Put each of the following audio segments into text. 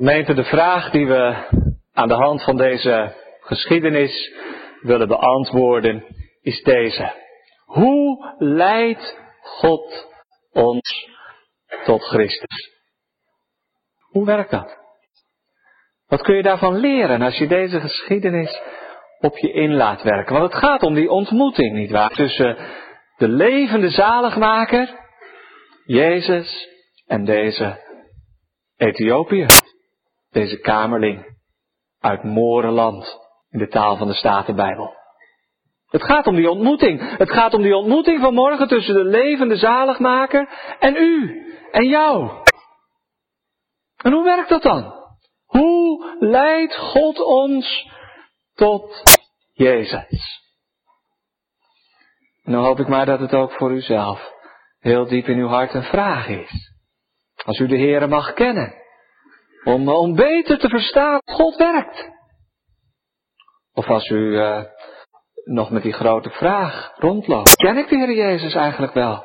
Gemeente, de vraag die we aan de hand van deze geschiedenis willen beantwoorden is deze. Hoe leidt God ons tot Christus? Hoe werkt dat? Wat kun je daarvan leren als je deze geschiedenis op je in laat werken? Want het gaat om die ontmoeting, nietwaar? Tussen de levende zaligmaker, Jezus, en deze Ethiopiër. Deze kamerling uit Morenland in de taal van de Statenbijbel. Het gaat om die ontmoeting. Het gaat om die ontmoeting van morgen tussen de levende zaligmaker en u en jou. En hoe werkt dat dan? Hoe leidt God ons tot Jezus? En dan hoop ik maar dat het ook voor uzelf heel diep in uw hart een vraag is. Als u de Heere mag kennen. Om, om beter te verstaan hoe God werkt. Of als u uh, nog met die grote vraag rondloopt. Ken ik de Heer Jezus eigenlijk wel?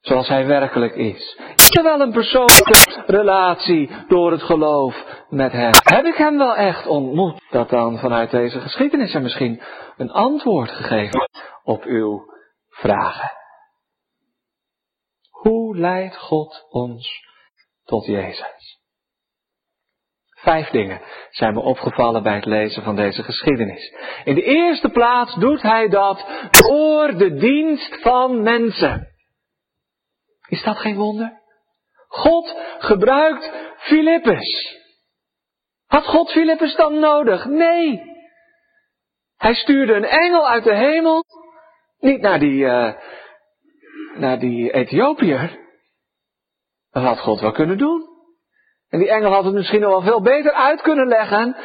Zoals Hij werkelijk is. Is er wel een persoonlijke relatie door het geloof met Hem? Heb ik Hem wel echt ontmoet? Dat dan vanuit deze geschiedenis er misschien een antwoord gegeven op uw vragen. Hoe leidt God ons tot Jezus? Vijf dingen zijn me opgevallen bij het lezen van deze geschiedenis. In de eerste plaats doet hij dat door de dienst van mensen. Is dat geen wonder? God gebruikt Filippus. Had God Filippus dan nodig? Nee. Hij stuurde een engel uit de hemel. Niet naar die, uh, naar die Ethiopiër. Dat had God wel kunnen doen. En die engel had het misschien nog wel veel beter uit kunnen leggen.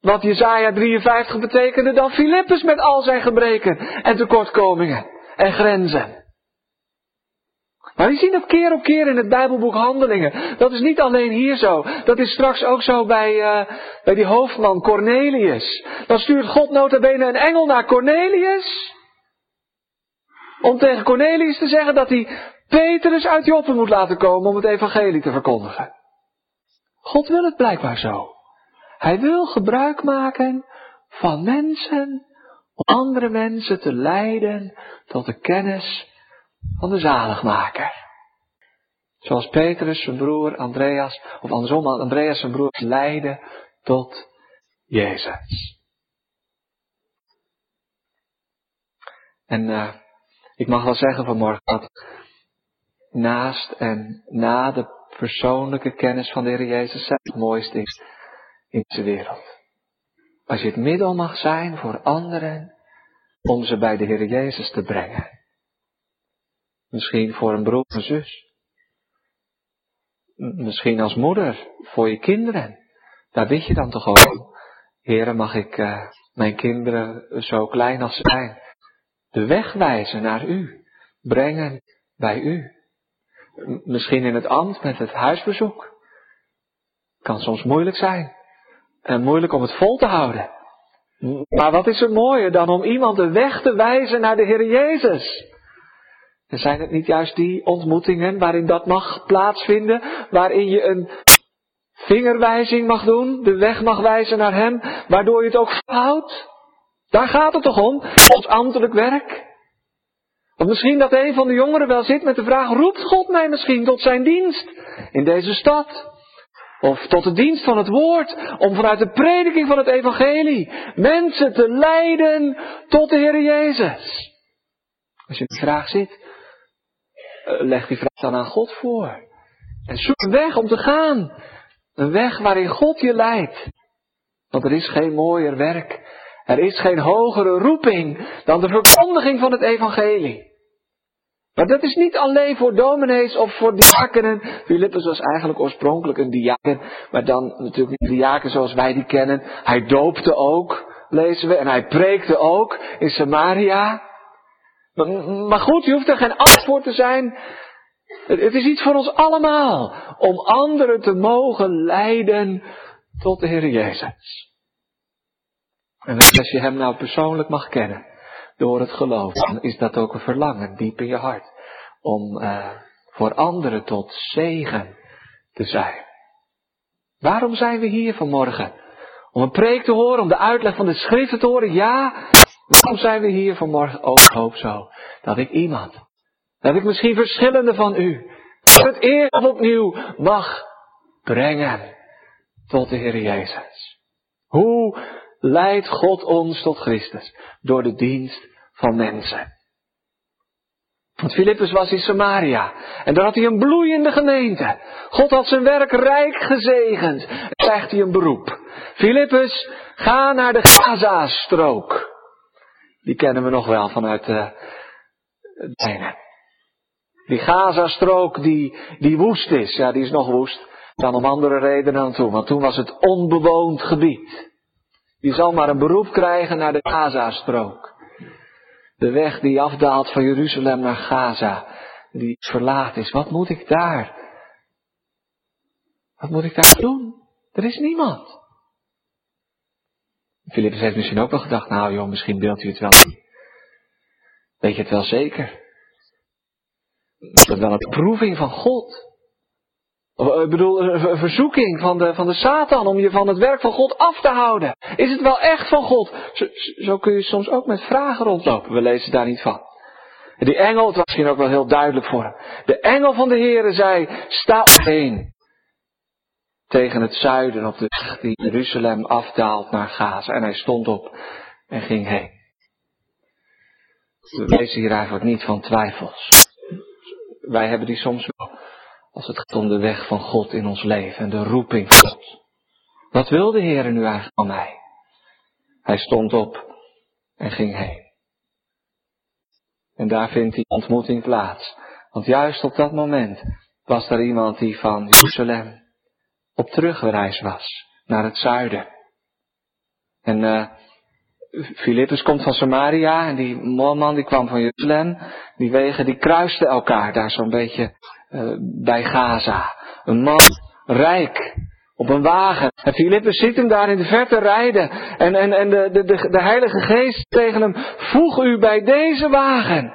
Wat Jezaja 53 betekende dan Filippus met al zijn gebreken en tekortkomingen en grenzen. Maar we zien dat keer op keer in het Bijbelboek Handelingen. Dat is niet alleen hier zo. Dat is straks ook zo bij, uh, bij die hoofdman Cornelius. Dan stuurt God nota bene een engel naar Cornelius. Om tegen Cornelius te zeggen dat hij Petrus uit Joppe moet laten komen om het evangelie te verkondigen. God wil het blijkbaar zo. Hij wil gebruik maken van mensen om andere mensen te leiden tot de kennis van de zaligmaker. Zoals Petrus zijn broer Andreas, of andersom Andreas zijn broer leidde tot Jezus. En uh, ik mag wel zeggen vanmorgen dat naast en na de persoonlijke kennis van de Heer Jezus zijn het mooiste is in deze wereld. Als je het middel mag zijn voor anderen om ze bij de Heer Jezus te brengen. Misschien voor een broer of zus. Misschien als moeder voor je kinderen. Daar bid je dan toch ook. Heren, mag ik uh, mijn kinderen zo klein als ze zijn de weg wijzen naar u. Brengen bij u. Misschien in het ambt met het huisbezoek. Kan soms moeilijk zijn. En moeilijk om het vol te houden. Maar wat is er mooier dan om iemand de weg te wijzen naar de Heer Jezus? En zijn het niet juist die ontmoetingen waarin dat mag plaatsvinden, waarin je een vingerwijzing mag doen, de weg mag wijzen naar Hem, waardoor je het ook houdt? Daar gaat het toch om, ons ambtelijk werk? Of misschien dat een van de jongeren wel zit met de vraag, roept God mij misschien tot zijn dienst in deze stad? Of tot de dienst van het woord, om vanuit de prediking van het evangelie mensen te leiden tot de Heer Jezus. Als je in de vraag zit, eh, leg die vraag dan aan God voor. En zoek een weg om te gaan. Een weg waarin God je leidt. Want er is geen mooier werk. Er is geen hogere roeping dan de verkondiging van het evangelie. Maar dat is niet alleen voor dominees of voor diakenen. Filippus was eigenlijk oorspronkelijk een diaken, maar dan natuurlijk niet diaken zoals wij die kennen. Hij doopte ook, lezen we, en hij preekte ook in Samaria. Maar, goed, je hoeft er geen afvoer voor te zijn. Het, is iets voor ons allemaal om anderen te mogen leiden tot de Heer Jezus. En als je Hem nou persoonlijk mag kennen, door het geloof, dan is dat ook een verlangen diep in je hart. Om uh, voor anderen tot zegen te zijn. Waarom zijn we hier vanmorgen? Om een preek te horen, om de uitleg van de schriften te horen? Ja. Waarom zijn we hier vanmorgen? Oh, ik hoop zo dat ik iemand, dat ik misschien verschillende van u, het eerst opnieuw mag brengen tot de Heer Jezus. Hoe leidt God ons tot Christus? Door de dienst van mensen. Want Filippus was in Samaria. En daar had hij een bloeiende gemeente. God had zijn werk rijk gezegend. En krijgt hij een beroep. Filippus, ga naar de Gaza-strook. Die kennen we nog wel vanuit de. Die Gaza-strook die, die woest is. Ja, die is nog woest. Dan om andere redenen dan toen. Want toen was het onbewoond gebied. Die zal maar een beroep krijgen naar de Gaza-strook. De weg die afdaalt van Jeruzalem naar Gaza, die verlaat is. Wat moet ik daar? Wat moet ik daar doen? Er is niemand. Filippus heeft misschien ook wel gedacht, nou joh, misschien beeldt u het wel. Weet je het wel zeker? Dat is wel een proeving van God. Eh, ik bedoel, een verzoeking van de, van de Satan om je van het werk van God af te houden. Is het wel echt van God? Zo, zo kun je soms ook met vragen rondlopen. We lezen daar niet van. Die engel, het was misschien ook wel heel duidelijk voor hem. De engel van de Heere zei, sta heen. Tegen het zuiden op de weg die Jeruzalem afdaalt naar Gaza. En hij stond op en ging heen. We lezen hier eigenlijk niet van twijfels. Wij hebben die soms wel. Als het gaat om de weg van God in ons leven en de roeping van God. Wat wil de Heer nu eigenlijk van mij? Hij stond op en ging heen. En daar vindt die ontmoeting plaats. Want juist op dat moment was er iemand die van Jeruzalem op terugreis was naar het zuiden. En uh, komt van Samaria en die man die kwam van Jeruzalem. Die wegen die kruisten elkaar daar zo'n beetje uh, bij Gaza. Een man rijk op een wagen. En Filippus ziet hem daar in de verte rijden. En, en, en de, de, de, de Heilige Geest tegen hem, voeg u bij deze wagen.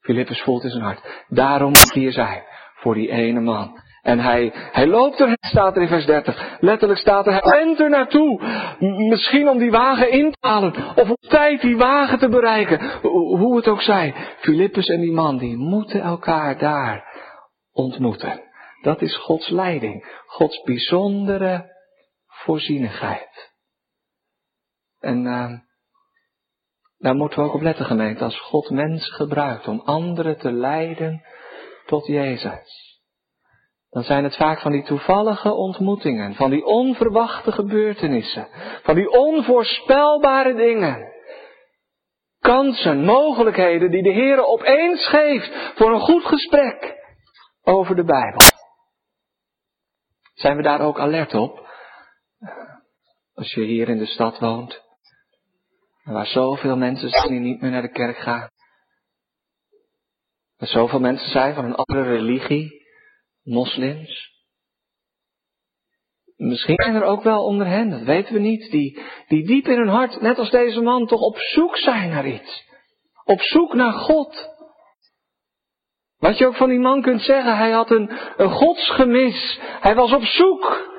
Filippus voelt in zijn hart. Daarom moet hier zijn. Voor die ene man. En hij, hij loopt er, staat er in vers 30. Letterlijk staat er, hij rent er naartoe. Misschien om die wagen in te halen. Of op tijd die wagen te bereiken. Hoe het ook zij. Filippus en die man, die moeten elkaar daar ontmoeten. Dat is Gods leiding. Gods bijzondere voorzienigheid. En uh, daar moeten we ook op letten gemeente. Als God mensen gebruikt om anderen te leiden tot Jezus dan zijn het vaak van die toevallige ontmoetingen, van die onverwachte gebeurtenissen, van die onvoorspelbare dingen. Kansen, mogelijkheden die de Heer opeens geeft voor een goed gesprek over de Bijbel. Zijn we daar ook alert op? Als je hier in de stad woont, waar zoveel mensen zijn die niet meer naar de kerk gaan, waar zoveel mensen zijn van een andere religie, moslims. Misschien zijn er ook wel onder hen, dat weten we niet, die, die diep in hun hart, net als deze man, toch op zoek zijn naar iets. Op zoek naar God. Wat je ook van die man kunt zeggen, hij had een, een godsgemis. Hij was op zoek.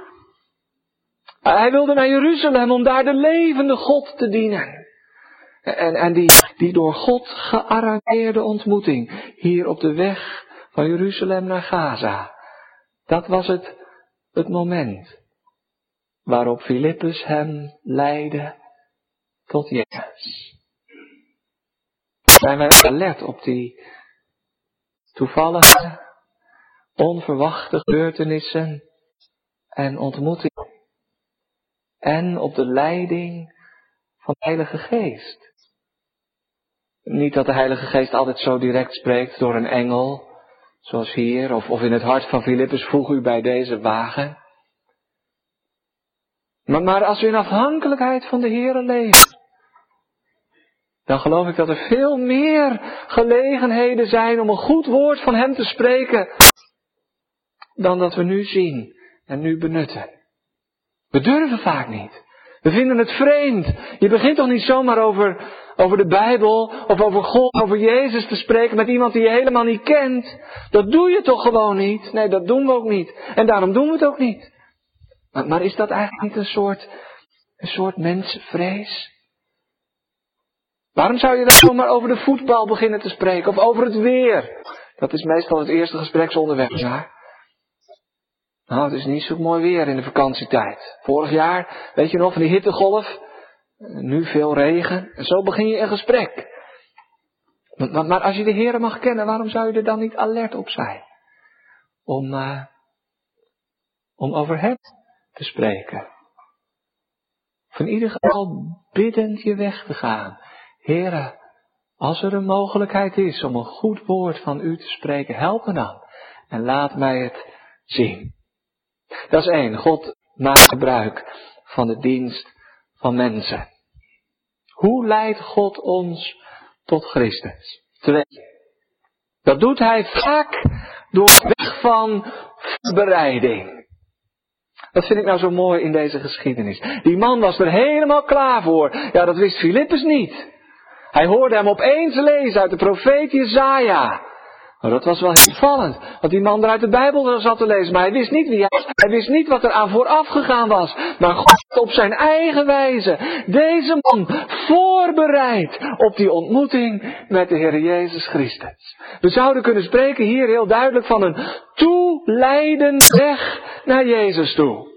Hij wilde naar Jeruzalem om daar de levende God te dienen. En, en die, die door God gearrangeerde ontmoeting hier op de weg van Jeruzalem naar Gaza. Dat was het, het moment waarop Filippus hem leidde tot Jezus. Zijn wij alert op die toevallige, onverwachte gebeurtenissen en ontmoetingen. En op de leiding van de Heilige Geest. Niet dat de Heilige Geest altijd zo direct spreekt door een engel, Zoals hier, of, of in het hart van Filippus, voeg u bij deze wagen. Maar, maar als u in afhankelijkheid van de Heer leeft, dan geloof ik dat er veel meer gelegenheden zijn om een goed woord van Hem te spreken, dan dat we nu zien en nu benutten. We durven vaak niet. We vinden het vreemd. Je begint toch niet zomaar over, over de Bijbel of over God, over Jezus te spreken met iemand die je helemaal niet kent. Dat doe je toch gewoon niet? Nee, dat doen we ook niet. En daarom doen we het ook niet. Maar, is dat eigenlijk niet een soort, een soort mensenvrees? Waarom zou je dan zomaar over de voetbal beginnen te spreken of over het weer? Dat is meestal het eerste gespreksonderwerp, ja. Nou, het is niet zo mooi weer in de vakantietijd. Vorig jaar, weet je nog, van die hittegolf. Nu veel regen. En zo begin je een gesprek. Maar, maar als je de Heer mag kennen, waarom zou je er dan niet alert op zijn? Om, uh, om over hem te spreken. In ieder geval biddend je weg te gaan. Heren, als er een mogelijkheid is om een goed woord van u te spreken, help me dan. En laat mij het zien. Dat is één. God maakt gebruik van de dienst van mensen. Hoe leidt God ons tot Christus? Twee. Dat doet hij vaak door weg van voorbereiding. Dat vind ik nou zo mooi in deze geschiedenis. Die man was er helemaal klaar voor. Ja, dat wist Filippus niet. Hij hoorde hem opeens lezen uit de profeet Jezaja. Nou, dat was wel heel opvallend. Want die man er uit de Bijbel zat te lezen. Maar hij wist niet wie hij was. Hij wist niet wat er aan vooraf gegaan was. Maar God op zijn eigen wijze. Deze man voorbereid op die ontmoeting met de Heer Jezus Christus. We zouden kunnen spreken hier heel duidelijk van een toeleidende weg naar Jezus toe.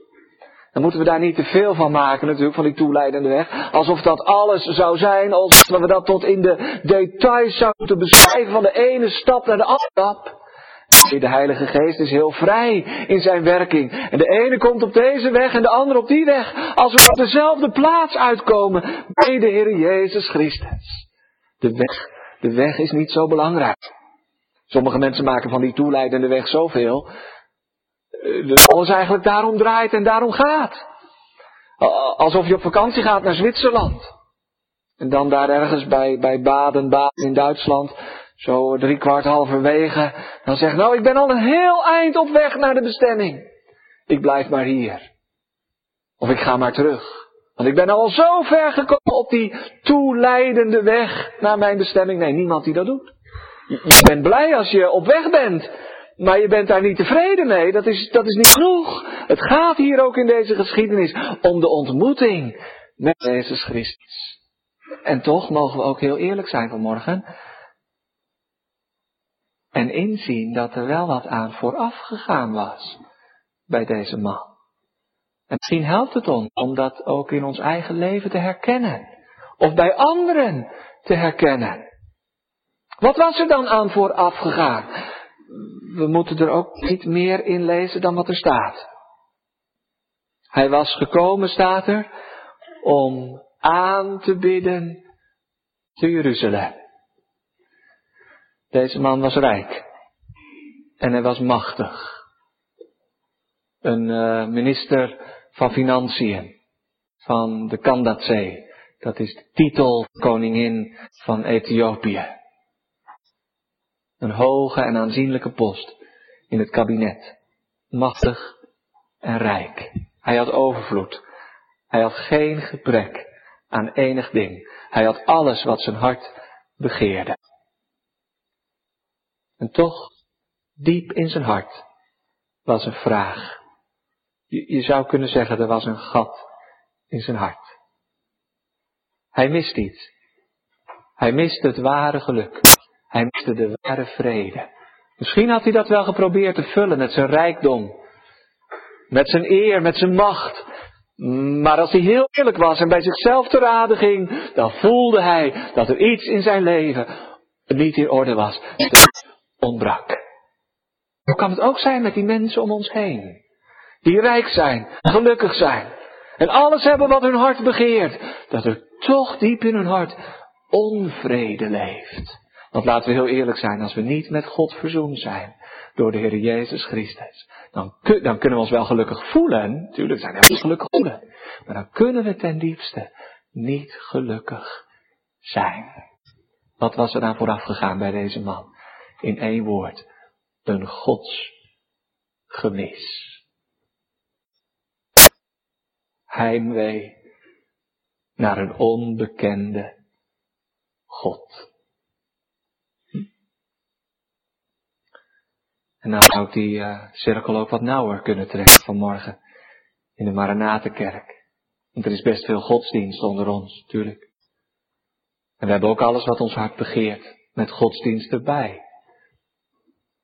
Dan moeten we daar niet te veel van maken natuurlijk, van die toeleidende weg. Alsof dat alles zou zijn, alsof we dat tot in de details zouden beschrijven van de ene stap naar de andere stap. De Heilige Geest is heel vrij in zijn werking. En de ene komt op deze weg en de andere op die weg. Als we op dezelfde plaats uitkomen bij de Heer Jezus Christus. De weg, de weg is niet zo belangrijk. Sommige mensen maken van die toeleidende weg zoveel dat alles eigenlijk daarom draait en daarom gaat. Alsof je op vakantie gaat naar Zwitserland. En dan daar ergens bij, bij Baden, Baden in Duitsland, zo drie kwart halverwege, dan zegt, nou ik ben al een heel eind op weg naar de bestemming. Ik blijf maar hier. Of ik ga maar terug. Want ik ben al zo ver gekomen op die toeleidende weg naar mijn bestemming. Nee, niemand die dat doet. Je bent blij als je op weg bent. Maar je bent daar niet tevreden mee. Dat is, dat is niet genoeg. Het gaat hier ook in deze geschiedenis om de ontmoeting met Jezus Christus. En toch mogen we ook heel eerlijk zijn vanmorgen. En inzien dat er wel wat aan vooraf gegaan was bij deze man. En misschien helpt het ons om dat ook in ons eigen leven te herkennen. Of bij anderen te herkennen. Wat was er dan aan vooraf gegaan? We moeten er ook niet meer in lezen dan wat er staat. Hij was gekomen, staat er, om aan te bidden te Jeruzalem. Deze man was rijk en hij was machtig. Een uh, minister van Financiën van de Kandatzee. Dat is de titel koningin van Ethiopië. Een hoge en aanzienlijke post in het kabinet. Machtig en rijk. Hij had overvloed. Hij had geen gebrek aan enig ding. Hij had alles wat zijn hart begeerde. En toch, diep in zijn hart, was een vraag. Je, je zou kunnen zeggen, er was een gat in zijn hart. Hij mist iets. Hij mist het ware geluk. Hij miste de ware vrede. Misschien had hij dat wel geprobeerd te vullen met zijn rijkdom, met zijn eer, met zijn macht. Maar als hij heel eerlijk was en bij zichzelf te raden ging, dan voelde hij dat er iets in zijn leven niet in orde was. Dat ontbrak. Hoe kan het ook zijn met die mensen om ons heen? Die rijk zijn, gelukkig zijn. En alles hebben wat hun hart begeert. Dat er toch diep in hun hart onvrede leeft. Want laten we heel eerlijk zijn, als we niet met God verzoend zijn door de Heer Jezus Christus, dan, dan kunnen we ons wel gelukkig voelen. Natuurlijk zijn we gelukkig voelen. Maar dan kunnen we ten diepste niet gelukkig zijn. Wat was er aan vooraf gegaan bij deze man? In één woord. Een godsgemis. Heimwee naar een onbekende God. En nou zou ik die uh, cirkel ook wat nauwer kunnen trekken vanmorgen in de Maranatenkerk. Want er is best veel godsdienst onder ons, natuurlijk. En we hebben ook alles wat ons hart begeert, met godsdienst erbij.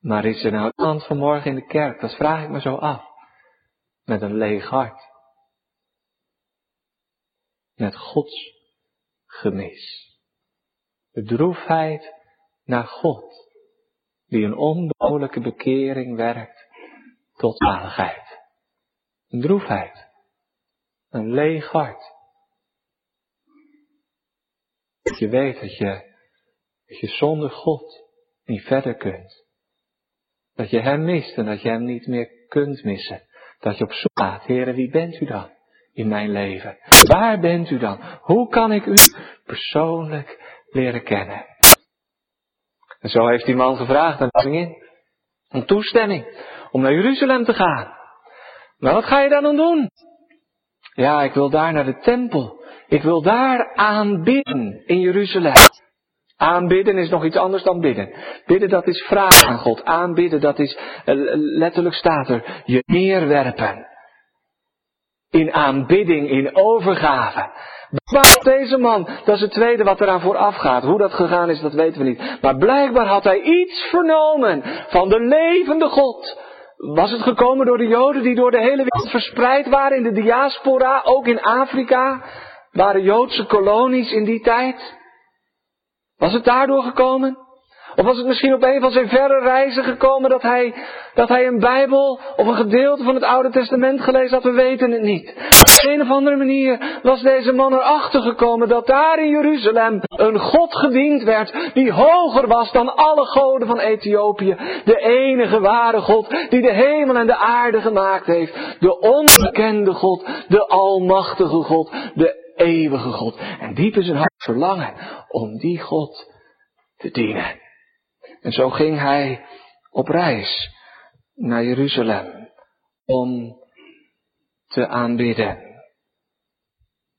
Maar is er nou iemand vanmorgen in de kerk, dat vraag ik me zo af, met een leeg hart? Met Gods gemis. De droefheid naar God, die een onmogelijke bekering werkt tot zaligheid. Een droefheid. Een leeg hart. Dat je weet dat je, dat je zonder God niet verder kunt. Dat je Hem mist en dat je Hem niet meer kunt missen. Dat je op zoek gaat, Heere, wie bent u dan in mijn leven? Waar bent u dan? Hoe kan ik u persoonlijk leren kennen? En zo heeft die man gevraagd aan de koningin om toestemming om naar Jeruzalem te gaan. Maar wat ga je dan doen? Ja, ik wil daar naar de tempel. Ik wil daar aanbidden in Jeruzalem. Aanbidden is nog iets anders dan bidden. Bidden dat is vragen aan God. Aanbidden dat is, eh, letterlijk staat er, je neerwerpen. In aanbidding, in overgave. Waar deze man, dat is het tweede wat eraan vooraf gaat. Hoe dat gegaan is, dat weten we niet. Maar blijkbaar had hij iets vernomen van de levende God. Was het gekomen door de Joden die door de hele wereld verspreid waren in de diaspora, ook in Afrika? Waren Joodse kolonies in die tijd? Was het daardoor gekomen? Of was het misschien op een van zijn verre reizen gekomen dat hij, dat hij een Bijbel of een gedeelte van het Oude Testament gelezen had? We weten het niet. Op een of andere manier was deze man erachter gekomen dat daar in Jeruzalem een God gediend werd die hoger was dan alle goden van Ethiopië. De enige ware God die de hemel en de aarde gemaakt heeft. De onbekende God, de almachtige God, de eeuwige God. En diep in zijn hart verlangen om die God te dienen. En zo ging hij op reis naar Jeruzalem om te aanbidden.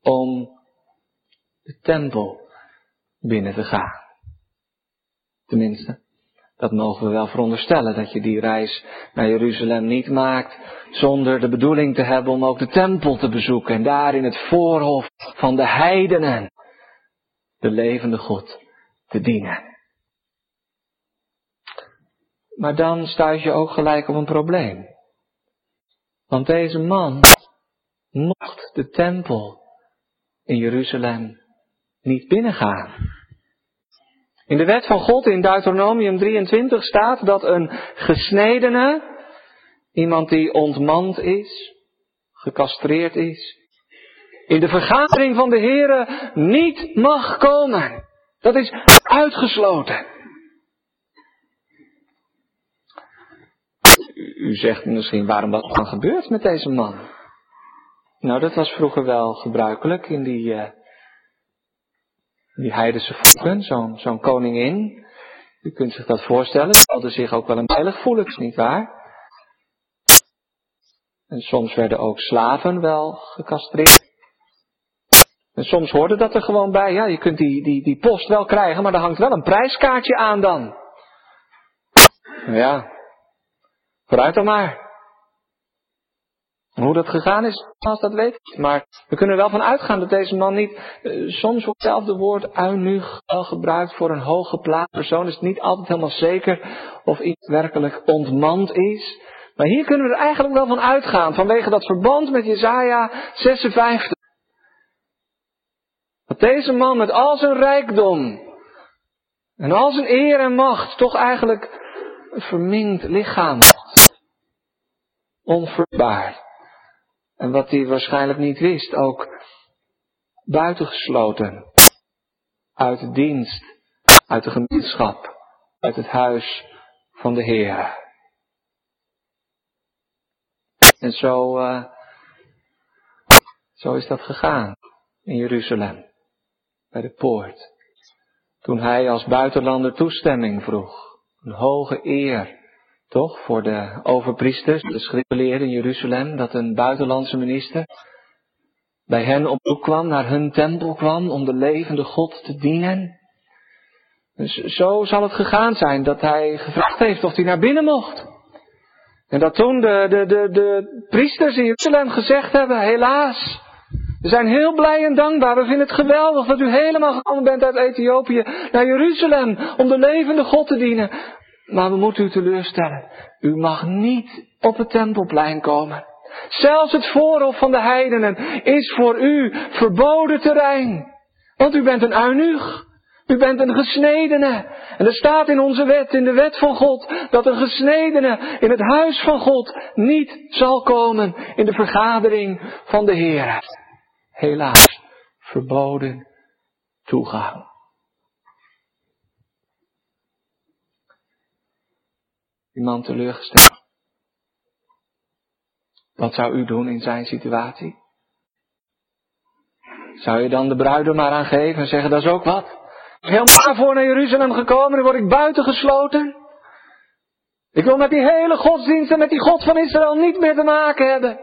Om de tempel binnen te gaan. Tenminste, dat mogen we wel veronderstellen, dat je die reis naar Jeruzalem niet maakt zonder de bedoeling te hebben om ook de tempel te bezoeken en daar in het voorhof van de heidenen de levende God te dienen. Maar dan stuit je ook gelijk op een probleem. Want deze man mocht de tempel in Jeruzalem niet binnengaan. In de wet van God in Deuteronomium 23 staat dat een gesnedene, iemand die ontmand is, gecastreerd is, in de vergadering van de Here niet mag komen. Dat is uitgesloten. U zegt misschien waarom dat dan gebeurt met deze man. Nou, dat was vroeger wel gebruikelijk in die, uh, die heidense volken, zo'n zo'n koningin. U kunt zich dat voorstellen, ze hadden zich ook wel een heilig voelen, niet waar? En soms werden ook slaven wel gecastreerd. En soms hoorde dat er gewoon bij, ja, je kunt die, die, die post wel krijgen, maar er hangt wel een prijskaartje aan dan. Ja, vooruit dan maar. Hoe dat gegaan is, als dat weet Maar we kunnen er wel van uitgaan dat deze man niet, eh, soms wordt hetzelfde woord uinig wel gebruikt voor een hooggeplaatst persoon. Is niet altijd helemaal zeker of iets werkelijk ontmand is. Maar hier kunnen we er eigenlijk wel van uitgaan, vanwege dat verband met Jezaja 56. Dat deze man met al zijn rijkdom en al zijn eer en macht toch eigenlijk verminkt lichaam. Onvruchtbaar. En wat hij waarschijnlijk niet wist, ook buitengesloten. Uit de dienst, uit de gemeenschap, uit het huis van de Heer. En zo, uh, zo is dat gegaan in Jeruzalem bij de poort. Toen hij als buitenlander toestemming vroeg. Een hoge eer, toch, voor de overpriesters, de schriftgeleerden in Jeruzalem, dat een buitenlandse minister bij hen op zoek kwam, naar hun tempel kwam om de levende God te dienen. Dus zo zal het gegaan zijn dat hij gevraagd heeft of hij naar binnen mocht. En dat toen de, de, de, de priesters in Jeruzalem gezegd hebben, helaas, we zijn heel blij en dankbaar. We vinden het geweldig dat u helemaal gekomen bent uit Ethiopië naar Jeruzalem om de levende God te dienen. Maar we moeten u teleurstellen. U mag niet op het tempelplein komen. Zelfs het voorhof van de heidenen is voor u verboden terrein. Want u bent een eunuch. U bent een gesnedene. En er staat in onze wet, in de wet van God, dat een gesnedene in het huis van God niet zal komen in de vergadering van de Heer. Helaas, verboden toegang. Die man teleurgesteld. Wat zou u doen in zijn situatie? Zou je dan de bruidem maar aan geven en zeggen, dat is ook wat? Ik ben helemaal voor naar Jeruzalem gekomen, dan word ik buitengesloten. Ik wil met die hele godsdienst en met die God van Israël niet meer te maken hebben.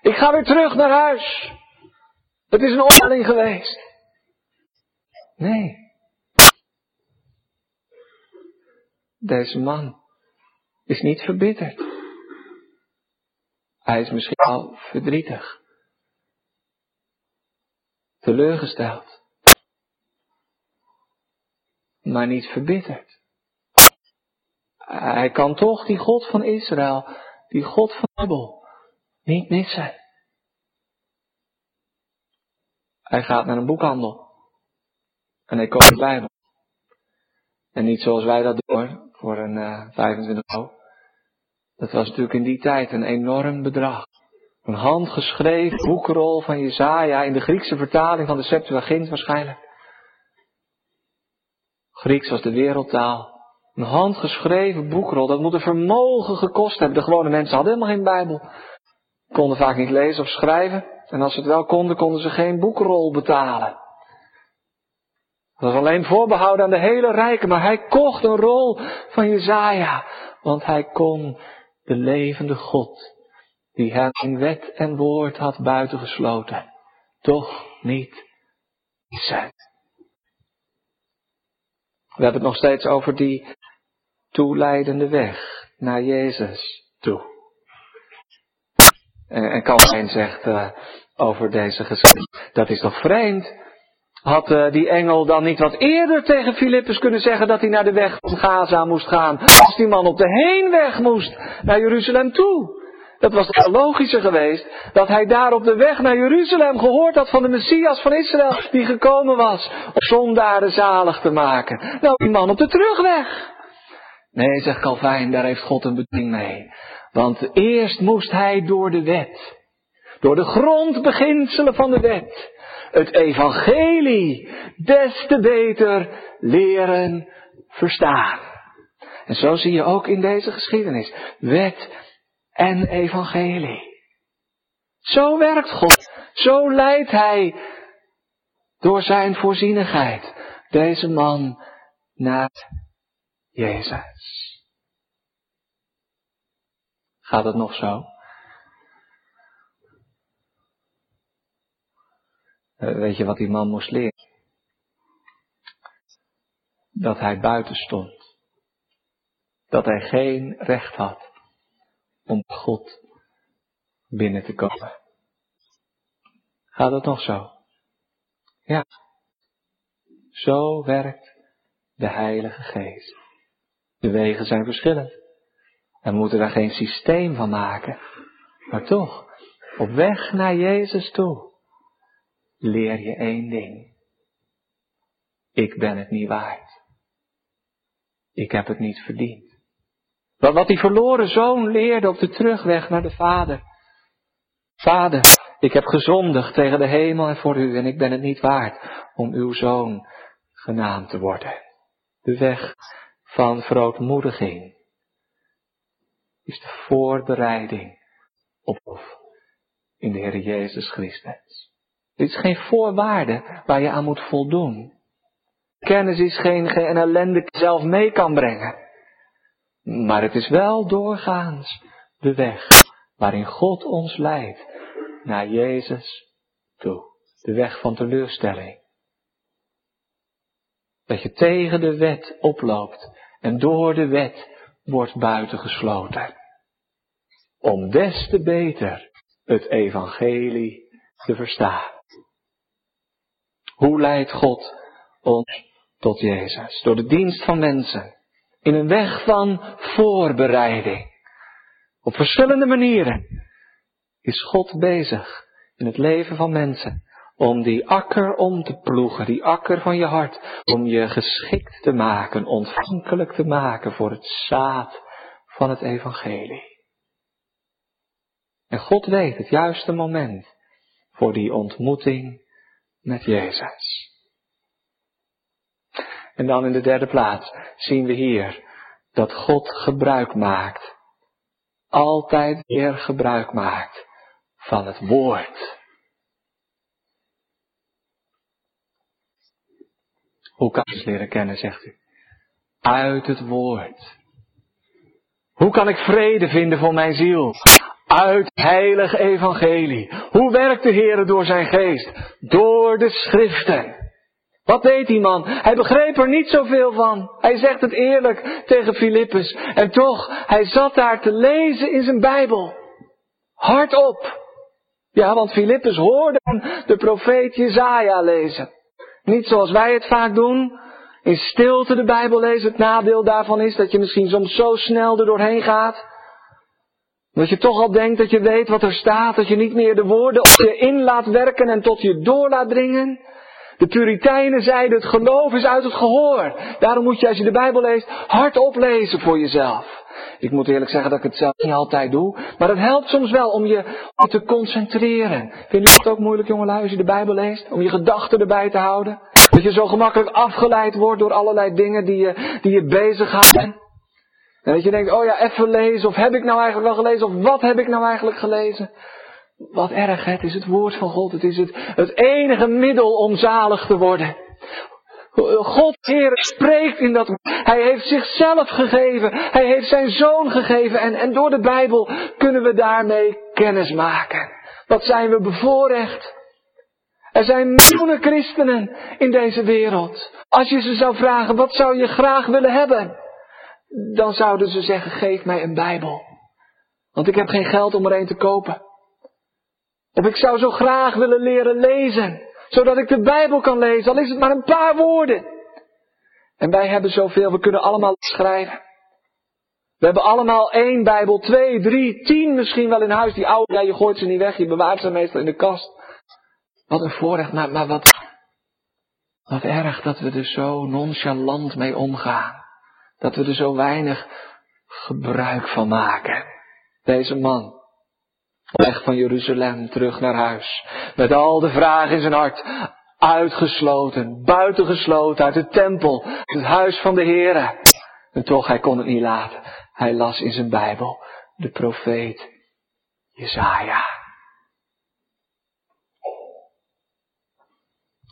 Ik ga weer terug naar huis. Het is een opstelling geweest. Nee. Deze man is niet verbitterd. Hij is misschien al verdrietig. Teleurgesteld. Maar niet verbitterd. Hij kan toch die God van Israël, die God van Abel, niet missen. Hij gaat naar een boekhandel. En hij koopt de Bijbel. En niet zoals wij dat doen, voor een uh, 25 euro. Dat was natuurlijk in die tijd een enorm bedrag. Een handgeschreven boekrol van Jezaja in de Griekse vertaling van de Septuagint waarschijnlijk. Grieks was de wereldtaal. Een handgeschreven boekrol, dat moet een vermogen gekost hebben. De gewone mensen hadden helemaal geen Bijbel. Konden vaak niet lezen of schrijven. En als ze het wel konden, konden ze geen boekrol betalen. Dat was alleen voorbehouden aan de hele rijken, maar hij kocht een rol van Jezaja, want hij kon de levende God, die hem in wet en woord had buitengesloten, toch niet zijn. We hebben het nog steeds over die toeleidende weg naar Jezus toe. En Calvijn zegt uh, over deze gezin, dat is toch vreemd? Had uh, die engel dan niet wat eerder tegen Filippus kunnen zeggen dat hij naar de weg van Gaza moest gaan, als die man op de heenweg moest naar Jeruzalem toe? Dat was logischer geweest dat hij daar op de weg naar Jeruzalem gehoord had van de Messias van Israël die gekomen was om zondaren zalig te maken. Nou, die man op de terugweg. Nee, zegt Calvijn, daar heeft God een beding mee. Want eerst moest hij door de wet, door de grondbeginselen van de wet, het evangelie des te beter leren verstaan. En zo zie je ook in deze geschiedenis wet en evangelie. Zo werkt God. Zo leidt Hij door Zijn voorzienigheid deze man naar Jezus. Gaat het nog zo? Eh, weet je wat die man moest leren? Dat hij buiten stond. Dat hij geen recht had om God binnen te komen. Gaat het nog zo? Ja. Zo werkt de Heilige Geest. De wegen zijn verschillend. En we moeten daar geen systeem van maken. Maar toch, op weg naar Jezus toe, leer je één ding. Ik ben het niet waard. Ik heb het niet verdiend. Wat die verloren zoon leerde op de terugweg naar de Vader. Vader, ik heb gezondigd tegen de hemel en voor u en ik ben het niet waard om uw zoon genaamd te worden. De weg van verootmoediging is de voorbereiding op in de Heer Jezus Christus. Dit is geen voorwaarde waar je aan moet voldoen. Kennis is geen, geen ellende zelf mee kan brengen. Maar het is wel doorgaans de weg waarin God ons leidt naar Jezus toe. De weg van teleurstelling. Dat je tegen de wet oploopt en door de wet wordt buitengesloten. Om des te beter het evangelie te verstaan. Hoe leidt God ons tot Jezus? Door de dienst van mensen. In een weg van voorbereiding. Op verschillende manieren is God bezig in het leven van mensen om die akker om te ploegen, die akker van je hart, om je geschikt te maken, ontvankelijk te maken voor het zaad van het evangelie. En God weet het juiste moment voor die ontmoeting met Jezus. En dan in de derde plaats zien we hier dat God gebruik maakt, altijd weer gebruik maakt van het woord. Hoe kan ik het leren kennen, zegt u? Uit het woord. Hoe kan ik vrede vinden voor mijn ziel? Uit het heilige evangelie. Hoe werkt de Heer door zijn geest? Door de schriften. Wat deed die man? Hij begreep er niet zoveel van. Hij zegt het eerlijk tegen Filippus. En toch, hij zat daar te lezen in zijn Bijbel. Hardop. Ja, want Filippus hoorde de profeet Jezaja lezen. Niet zoals wij het vaak doen. In stilte de Bijbel lezen. Het nadeel daarvan is dat je misschien soms zo snel er doorheen gaat. Dat je toch al denkt dat je weet wat er staat. Dat je niet meer de woorden op je in laat werken en tot je door laat dringen. De Puritijnen zeiden het geloof is uit het gehoor. Daarom moet je als je de Bijbel leest hardop lezen voor jezelf. Ik moet eerlijk zeggen dat ik het zelf niet altijd doe. Maar het helpt soms wel om je te concentreren. Vind je het ook moeilijk jongelui als je de Bijbel leest? Om je gedachten erbij te houden? Dat je zo gemakkelijk afgeleid wordt door allerlei dingen die je, die je bezighouden. En dat je denkt, oh ja, even lezen. Of heb ik nou eigenlijk wel gelezen? Of wat heb ik nou eigenlijk gelezen? Wat erg, het is het woord van God. Het is het, het enige middel om zalig te worden. God, Heer, spreekt in dat. Hij heeft zichzelf gegeven. Hij heeft zijn zoon gegeven. En, en door de Bijbel kunnen we daarmee kennis maken. Wat zijn we bevoorrecht. Er zijn miljoenen christenen in deze wereld. Als je ze zou vragen, wat zou je graag willen hebben? Dan zouden ze zeggen, geef mij een Bijbel. Want ik heb geen geld om er een te kopen. Of ik zou zo graag willen leren lezen zodat ik de Bijbel kan lezen, al is het maar een paar woorden. En wij hebben zoveel, we kunnen allemaal schrijven. We hebben allemaal één Bijbel, twee, drie, tien misschien wel in huis. Die oude, ja, je gooit ze niet weg, je bewaart ze meestal in de kast. Wat een voorrecht, maar, maar wat, wat erg dat we er zo nonchalant mee omgaan. Dat we er zo weinig gebruik van maken. Deze man, weg van Jeruzalem terug naar huis. Met al de vragen in zijn hart. Uitgesloten, buitengesloten uit de tempel, het huis van de Heere. En toch, hij kon het niet laten. Hij las in zijn Bijbel de profeet Jezaja.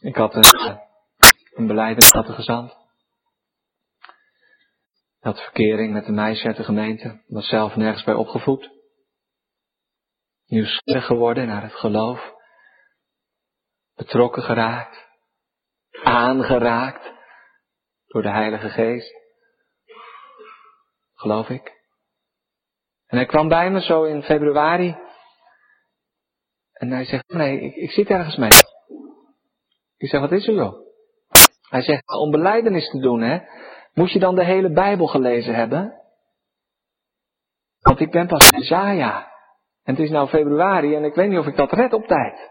Ik had een, een een gezant. Had verkering met een meisje uit de gemeente. Was zelf nergens bij opgevoed nieuwsgierig geworden naar het geloof, betrokken geraakt, aangeraakt door de Heilige Geest, geloof ik. En hij kwam bij me zo in februari en hij zegt, nee, ik, ik zit ergens mee. Ik zeg, wat is er joh? Hij zegt, om beleidenis te doen, hè, moet je dan de hele Bijbel gelezen hebben? Want ik ben pas Isaiah. En het is nou februari en ik weet niet of ik dat red op tijd.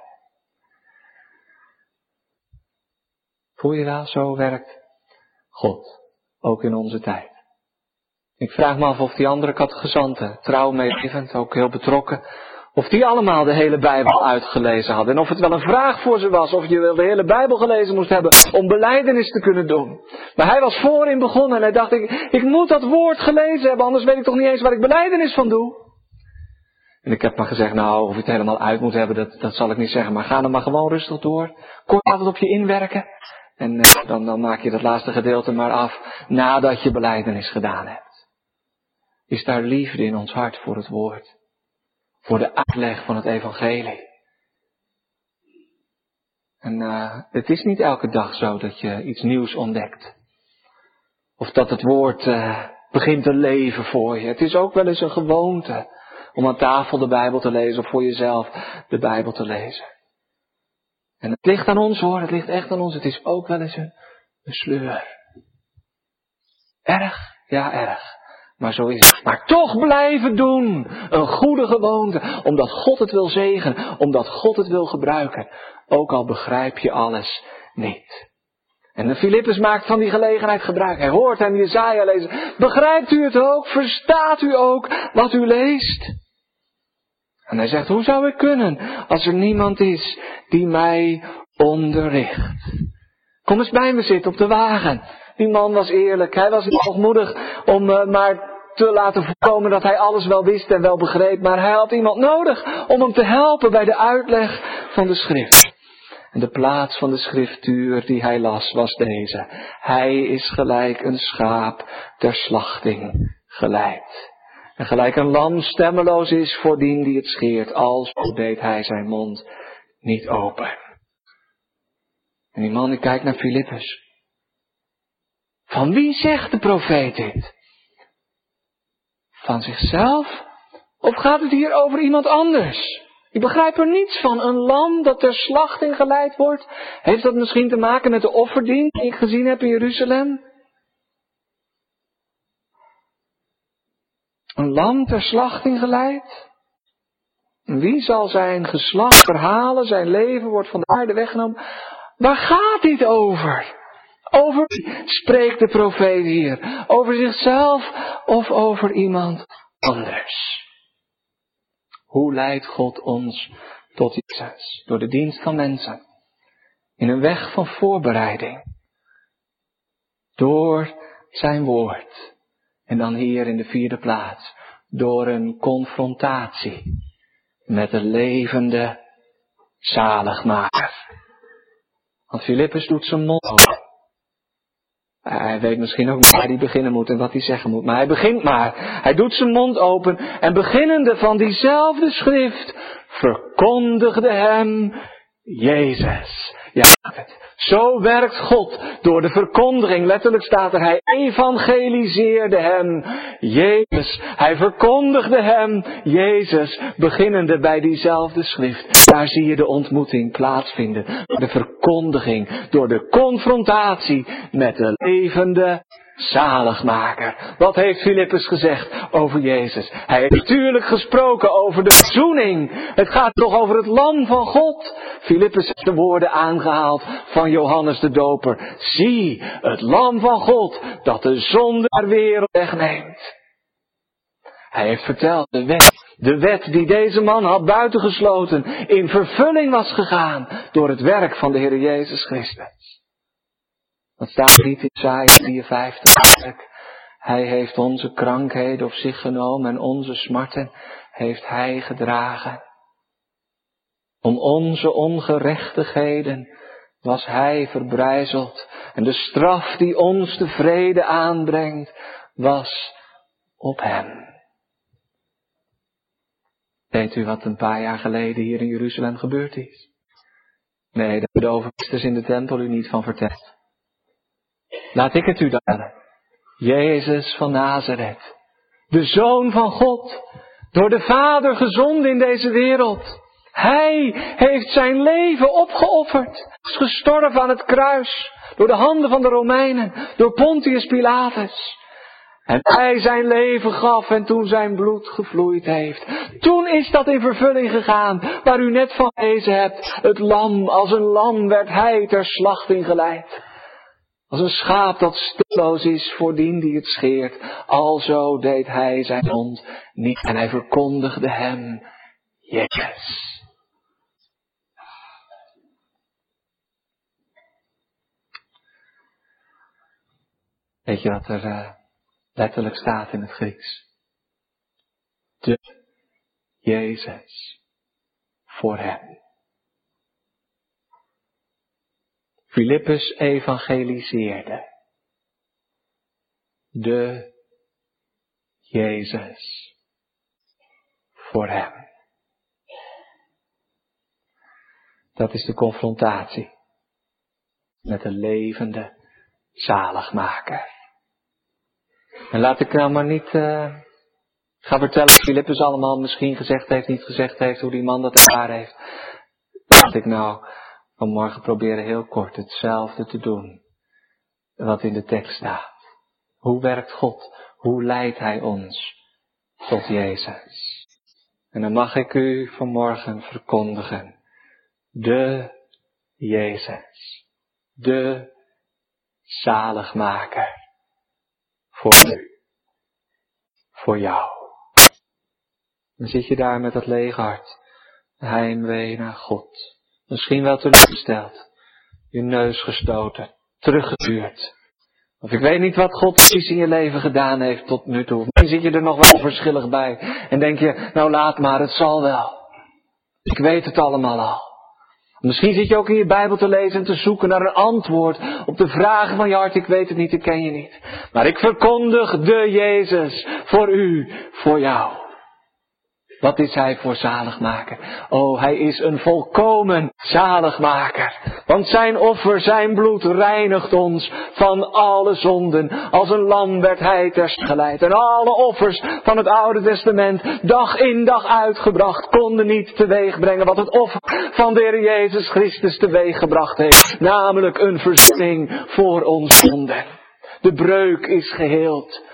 Voel je wel, zo werkt God, ook in onze tijd. Ik vraag me af of die andere catechizanten, trouw meelevend, ook heel betrokken, of die allemaal de hele Bijbel uitgelezen hadden. En of het wel een vraag voor ze was, of je wel de hele Bijbel gelezen moest hebben om beleidenis te kunnen doen. Maar hij was voorin begonnen en hij dacht, ik, ik moet dat woord gelezen hebben, anders weet ik toch niet eens waar ik beleidenis van doe. En ik heb maar gezegd, nou, of je het helemaal uit moet hebben, dat, dat zal ik niet zeggen. Maar ga dan maar gewoon rustig door. Kort altijd op je inwerken. En eh, dan, dan maak je dat laatste gedeelte maar af nadat je beleidenis gedaan hebt. Is daar liefde in ons hart voor het woord? Voor de uitleg van het evangelie? En uh, het is niet elke dag zo dat je iets nieuws ontdekt. Of dat het woord uh, begint te leven voor je. Het is ook wel eens een gewoonte om aan tafel de Bijbel te lezen of voor jezelf de Bijbel te lezen. En het ligt aan ons hoor, het ligt echt aan ons. Het is ook wel eens een, een sleur. Erg? Ja, erg. Maar zo is het. Maar toch blijven doen. Een goede gewoonte. Omdat God het wil zegenen. Omdat God het wil gebruiken. Ook al begrijp je alles niet. En de Filippus maakt van die gelegenheid gebruik. Hij hoort hem Jezaja lezen. Begrijpt u het ook? Verstaat u ook wat u leest? En hij zegt, hoe zou ik kunnen als er niemand is die mij onderricht? Kom eens bij me zitten op de wagen. Die man was eerlijk. Hij was niet hoogmoedig om uh, maar te laten voorkomen dat hij alles wel wist en wel begreep. Maar hij had iemand nodig om hem te helpen bij de uitleg van de schrift. En de plaats van de schriftuur die hij las was deze. Hij is gelijk een schaap ter slachting geleid. En gelijk een lam stemmeloos is voor dien die het scheert, als deed hij zijn mond niet open. En die man die kijkt naar Filippus. Van wie zegt de profeet dit? Van zichzelf? Of gaat het hier over iemand anders? Ik begrijp er niets van. Een lam dat ter slachting geleid wordt. Heeft dat misschien te maken met de offerdienst die ik gezien heb in Jeruzalem? Een lam ter slachting geleid? Wie zal zijn geslacht verhalen? Zijn leven wordt van de aarde weggenomen. Waar gaat dit over? Over spreekt de profeet hier? Over zichzelf of over iemand anders? Hoe leidt God ons tot Jezus? Door de dienst van mensen. In een weg van voorbereiding. Door zijn woord. En dan hier in de vierde plaats. Door een confrontatie met de levende zaligmaker. Want Filippus doet zijn mond. Hij weet misschien ook niet waar hij beginnen moet en wat hij zeggen moet. Maar hij begint maar. Hij doet zijn mond open en beginnende van diezelfde schrift verkondigde hem Jezus. Ja, zo werkt God door de verkondiging. Letterlijk staat er, hij evangeliseerde hem, Jezus. Hij verkondigde hem, Jezus, beginnende bij diezelfde schrift. Daar zie je de ontmoeting plaatsvinden. De verkondiging, door de confrontatie met de levende zaligmaker. Wat heeft Filippus gezegd over Jezus? Hij heeft natuurlijk gesproken over de verzoening. Het gaat toch over het lam van God. Filippus heeft de woorden aangehaald van Johannes de Doper. Zie, het lam van God dat de zonde der wereld wegneemt. Hij heeft verteld, de wet, de wet die deze man had buitengesloten, in vervulling was gegaan door het werk van de Heer Jezus Christus. Wat staat niet in Isaiah 53? Hij heeft onze krankheden op zich genomen en onze smarten heeft hij gedragen. Om onze ongerechtigheden was hij verbrijzeld en de straf die ons de vrede aanbrengt was op hem. Weet u wat een paar jaar geleden hier in Jeruzalem gebeurd is? Nee, daar hebben de overpriesters in de tempel u niet van verteld. Laat ik het u dan. Jezus van Nazareth, de Zoon van God, door de Vader gezonden in deze wereld. Hij heeft zijn leven opgeofferd, is gestorven aan het kruis, door de handen van de Romeinen, door Pontius Pilatus. En hij zijn leven gaf en toen zijn bloed gevloeid heeft. Toen is dat in vervulling gegaan, waar u net van lezen hebt. Het lam, als een lam werd hij ter slachting geleid. Als een schaap dat stilloos is voor dien die het scheert. Alzo deed hij zijn mond niet en hij verkondigde hem Jezus. Weet je wat er uh, letterlijk staat in het Grieks? De Jezus voor hem. Filippus evangeliseerde. De Jezus voor hem. Dat is de confrontatie met de levende zaligmaker. En laat ik nou maar niet uh, gaan vertellen wat Filippus allemaal misschien gezegd heeft, niet gezegd heeft, hoe die man dat ervaren heeft. Laat ik nou vanmorgen proberen heel kort hetzelfde te doen wat in de tekst staat. Hoe werkt God? Hoe leidt Hij ons tot Jezus? En dan mag ik u vanmorgen verkondigen. De Jezus. De zaligmaker. Voor u. Voor jou. Dan zit je daar met dat lege hart. Heimwee naar God. Misschien wel teleurgesteld. Je neus gestoten. Teruggeduurd. Of ik weet niet wat God precies in je leven gedaan heeft tot nu toe. Misschien zit je er nog wel verschillig bij. En denk je, nou laat maar, het zal wel. Ik weet het allemaal al. Misschien zit je ook in je Bijbel te lezen en te zoeken naar een antwoord op de vragen van je hart. Ik weet het niet, ik ken je niet. Maar ik verkondig de Jezus voor u, voor jou. Wat is hij voor zaligmaker? Oh, hij is een volkomen zaligmaker. Want zijn offer, zijn bloed reinigt ons van alle zonden. Als een lam werd hij geleid. En alle offers van het Oude Testament, dag in dag uitgebracht, konden niet teweeg brengen wat het offer van de Heer Jezus Christus teweeg gebracht heeft. Namelijk een verzoening voor ons zonden. De breuk is geheeld.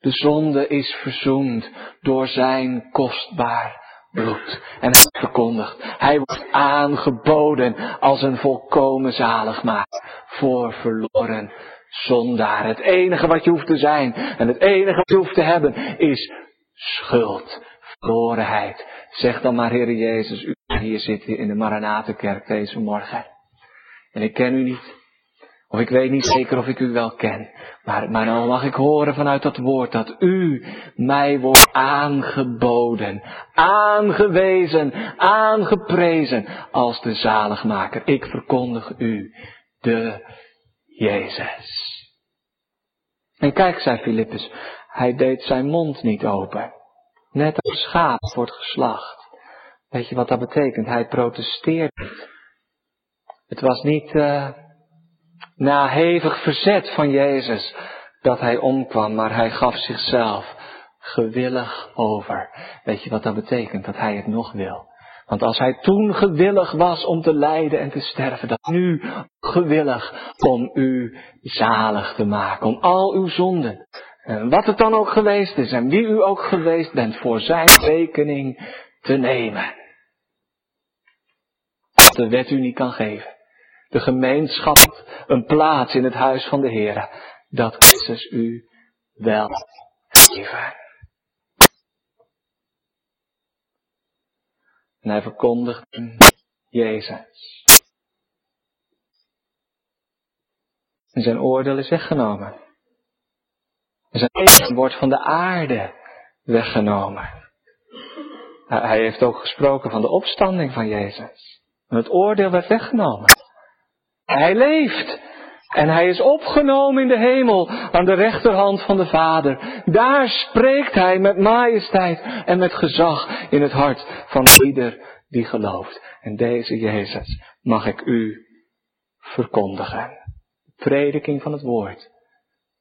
De zonde is verzoend door zijn kostbaar bloed. En hij verkondigt, hij wordt aangeboden als een volkomen zaligmaker voor verloren zondaar. Het enige wat je hoeft te zijn en het enige wat je hoeft te hebben is schuld, verlorenheid. Zeg dan maar, Heer Jezus, u hier zit in de Maranatenkerk deze morgen. En ik ken u niet. Of ik weet niet zeker of ik u wel ken. Maar, maar dan mag ik horen vanuit dat woord dat u mij wordt aangeboden, aangewezen, aangeprezen als de zaligmaker. Ik verkondig u de Jezus. En kijk, zei Filippus, hij deed zijn mond niet open. Net als schaap wordt geslacht. Weet je wat dat betekent? Hij protesteert. Het was niet, uh, na hevig verzet van Jezus dat hij omkwam, maar hij gaf zichzelf gewillig over. Weet je wat dat betekent? Dat hij het nog wil. Want als hij toen gewillig was om te lijden en te sterven, dan nu gewillig om u zalig te maken, om al uw zonden, en wat het dan ook geweest is en wie u ook geweest bent, voor zijn rekening te nemen. Wat de wet u niet kan geven de gemeenschap, een plaats in het huis van de Heer. Dat Christus u wel geven. En hij verkondigt Jezus. En zijn oordeel is weggenomen. En zijn leven wordt van de aarde weggenomen. Hij heeft ook gesproken van de opstanding van Jezus. En het oordeel werd weggenomen. Hij leeft. En hij is opgenomen in de hemel aan de rechterhand van de Vader. Daar spreekt hij met majesteit en met gezag in het hart van ieder die gelooft. En deze Jezus mag ik u verkondigen. Prediking van het woord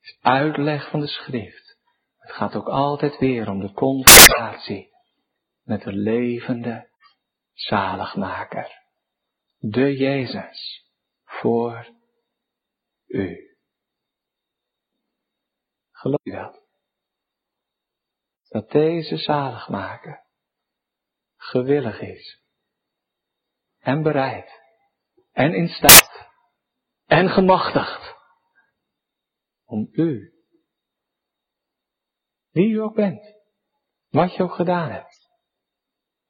is uitleg van de schrift. Het gaat ook altijd weer om de confrontatie met de levende zaligmaker. De Jezus voor u. Geloof je dat? Dat deze zaligmaker gewillig is en bereid en in staat en gemachtigd om u, wie u ook bent, wat je ook gedaan hebt,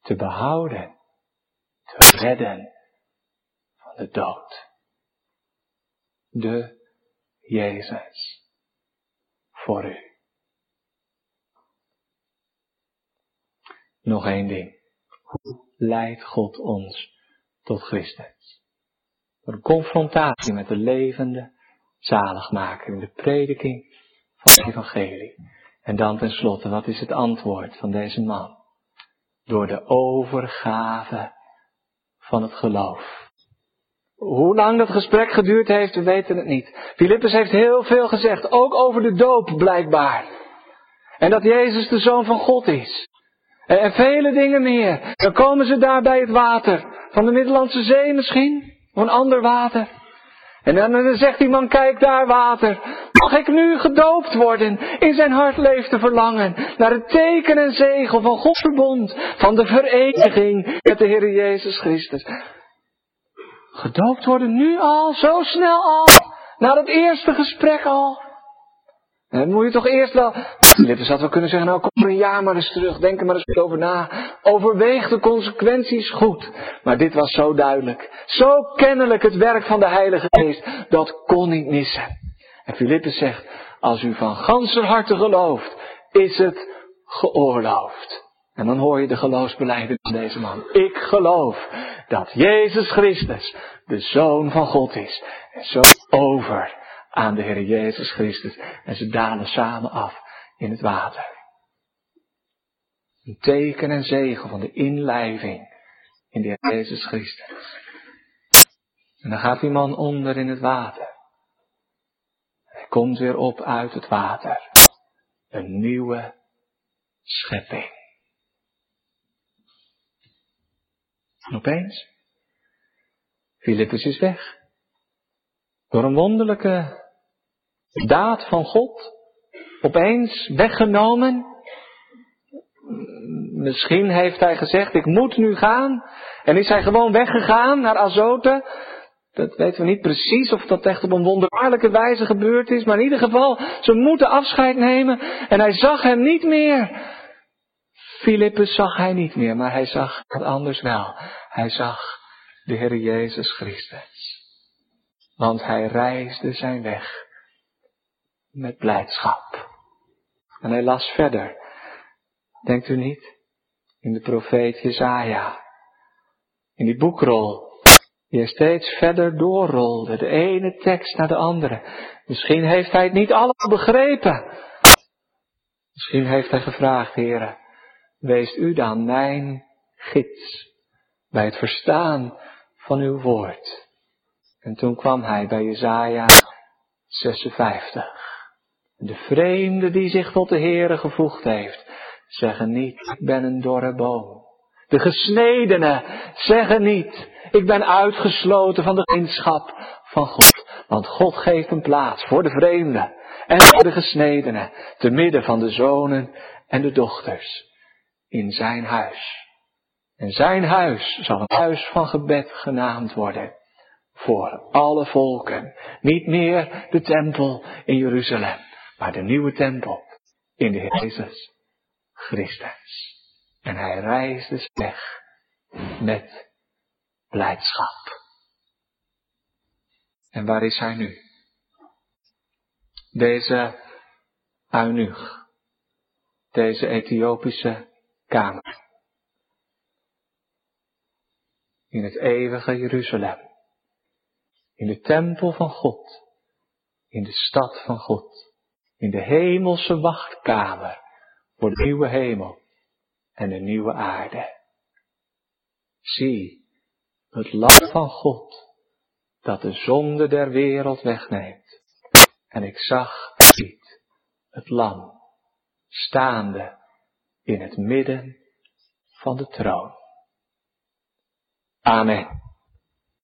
te behouden, te redden van de dood de Jezus voor u. Nog één ding. Hoe leidt God ons tot Christus? Door de confrontatie met de levende zaligmaker in de prediking van het evangelie. En dan tenslotte, wat is het antwoord van deze man? Door de overgave van het geloof. Hoe lang dat gesprek geduurd heeft, we weten het niet. Filippus heeft heel veel gezegd, ook over de doop blijkbaar. En dat Jezus de Zoon van God is. En vele dingen meer. Dan komen ze daar bij het water. Van de Middellandse Zee misschien? Of een ander water. En dan zegt die man, kijk daar water. Mag ik nu gedoopt worden? In zijn hart leeft te verlangen naar het teken en zegel van Gods verbond. Van de vereniging met de Heer Jezus Christus. Gedoopt worden nu al, zo snel al, na het eerste gesprek al. En moet je toch eerst wel. Filippus had wel kunnen zeggen, nou kom er een jaar maar eens terug, denk er maar eens over na. Overweeg de consequenties goed. Maar dit was zo duidelijk. Zo kennelijk het werk van de Heilige Geest. Dat kon niet missen. En Filippus zegt, als u van ganser harte gelooft, is het geoorloofd. En dan hoor je de geloofsbeleiden van deze man. Ik geloof dat Jezus Christus de Zoon van God is. En zo over aan de Heer Jezus Christus. En ze dalen samen af in het water. Een teken en zegel van de inlijving in de Heer Jezus Christus. En dan gaat die man onder in het water. Hij komt weer op uit het water. Een nieuwe schepping. En opeens, Filippus is weg. Door een wonderlijke daad van God, opeens weggenomen. Misschien heeft hij gezegd, ik moet nu gaan. En is hij gewoon weggegaan naar Azote. Dat weten we niet precies of dat echt op een wonderbaarlijke wijze gebeurd is. Maar in ieder geval, ze moeten afscheid nemen. En hij zag hem niet meer. Filippus zag hij niet meer, maar hij zag wat anders wel. Hij zag de Heer Jezus Christus. Want hij reisde zijn weg met blijdschap. En hij las verder. Denkt u niet? In de profeet Jezaja. In die boekrol. Die hij steeds verder doorrolde. De ene tekst naar de andere. Misschien heeft hij het niet allemaal begrepen. Misschien heeft hij gevraagd, heren. Wees u dan mijn gids. Bij het verstaan van uw woord. En toen kwam hij bij Jezaja 56. De vreemde die zich tot de Heere gevoegd heeft, zeggen niet, ik ben een dorre boom. De gesnedenen zeggen niet, ik ben uitgesloten van de gemeenschap van God. Want God geeft een plaats voor de vreemde en voor de gesnedenen, te midden van de zonen en de dochters, in zijn huis. En zijn huis zal een huis van gebed genaamd worden voor alle volken. Niet meer de tempel in Jeruzalem, maar de nieuwe tempel in de Heer Jezus Christus. En hij reisde weg met blijdschap. En waar is hij nu? Deze eunuch, deze Ethiopische kamer, in het eeuwige Jeruzalem, in de tempel van God, in de stad van God. In de hemelse wachtkamer. Voor de nieuwe hemel en de nieuwe aarde. Zie, het lam van God, dat de zonde der wereld wegneemt. En ik zag niet het lam, staande in het midden van de troon. Amen.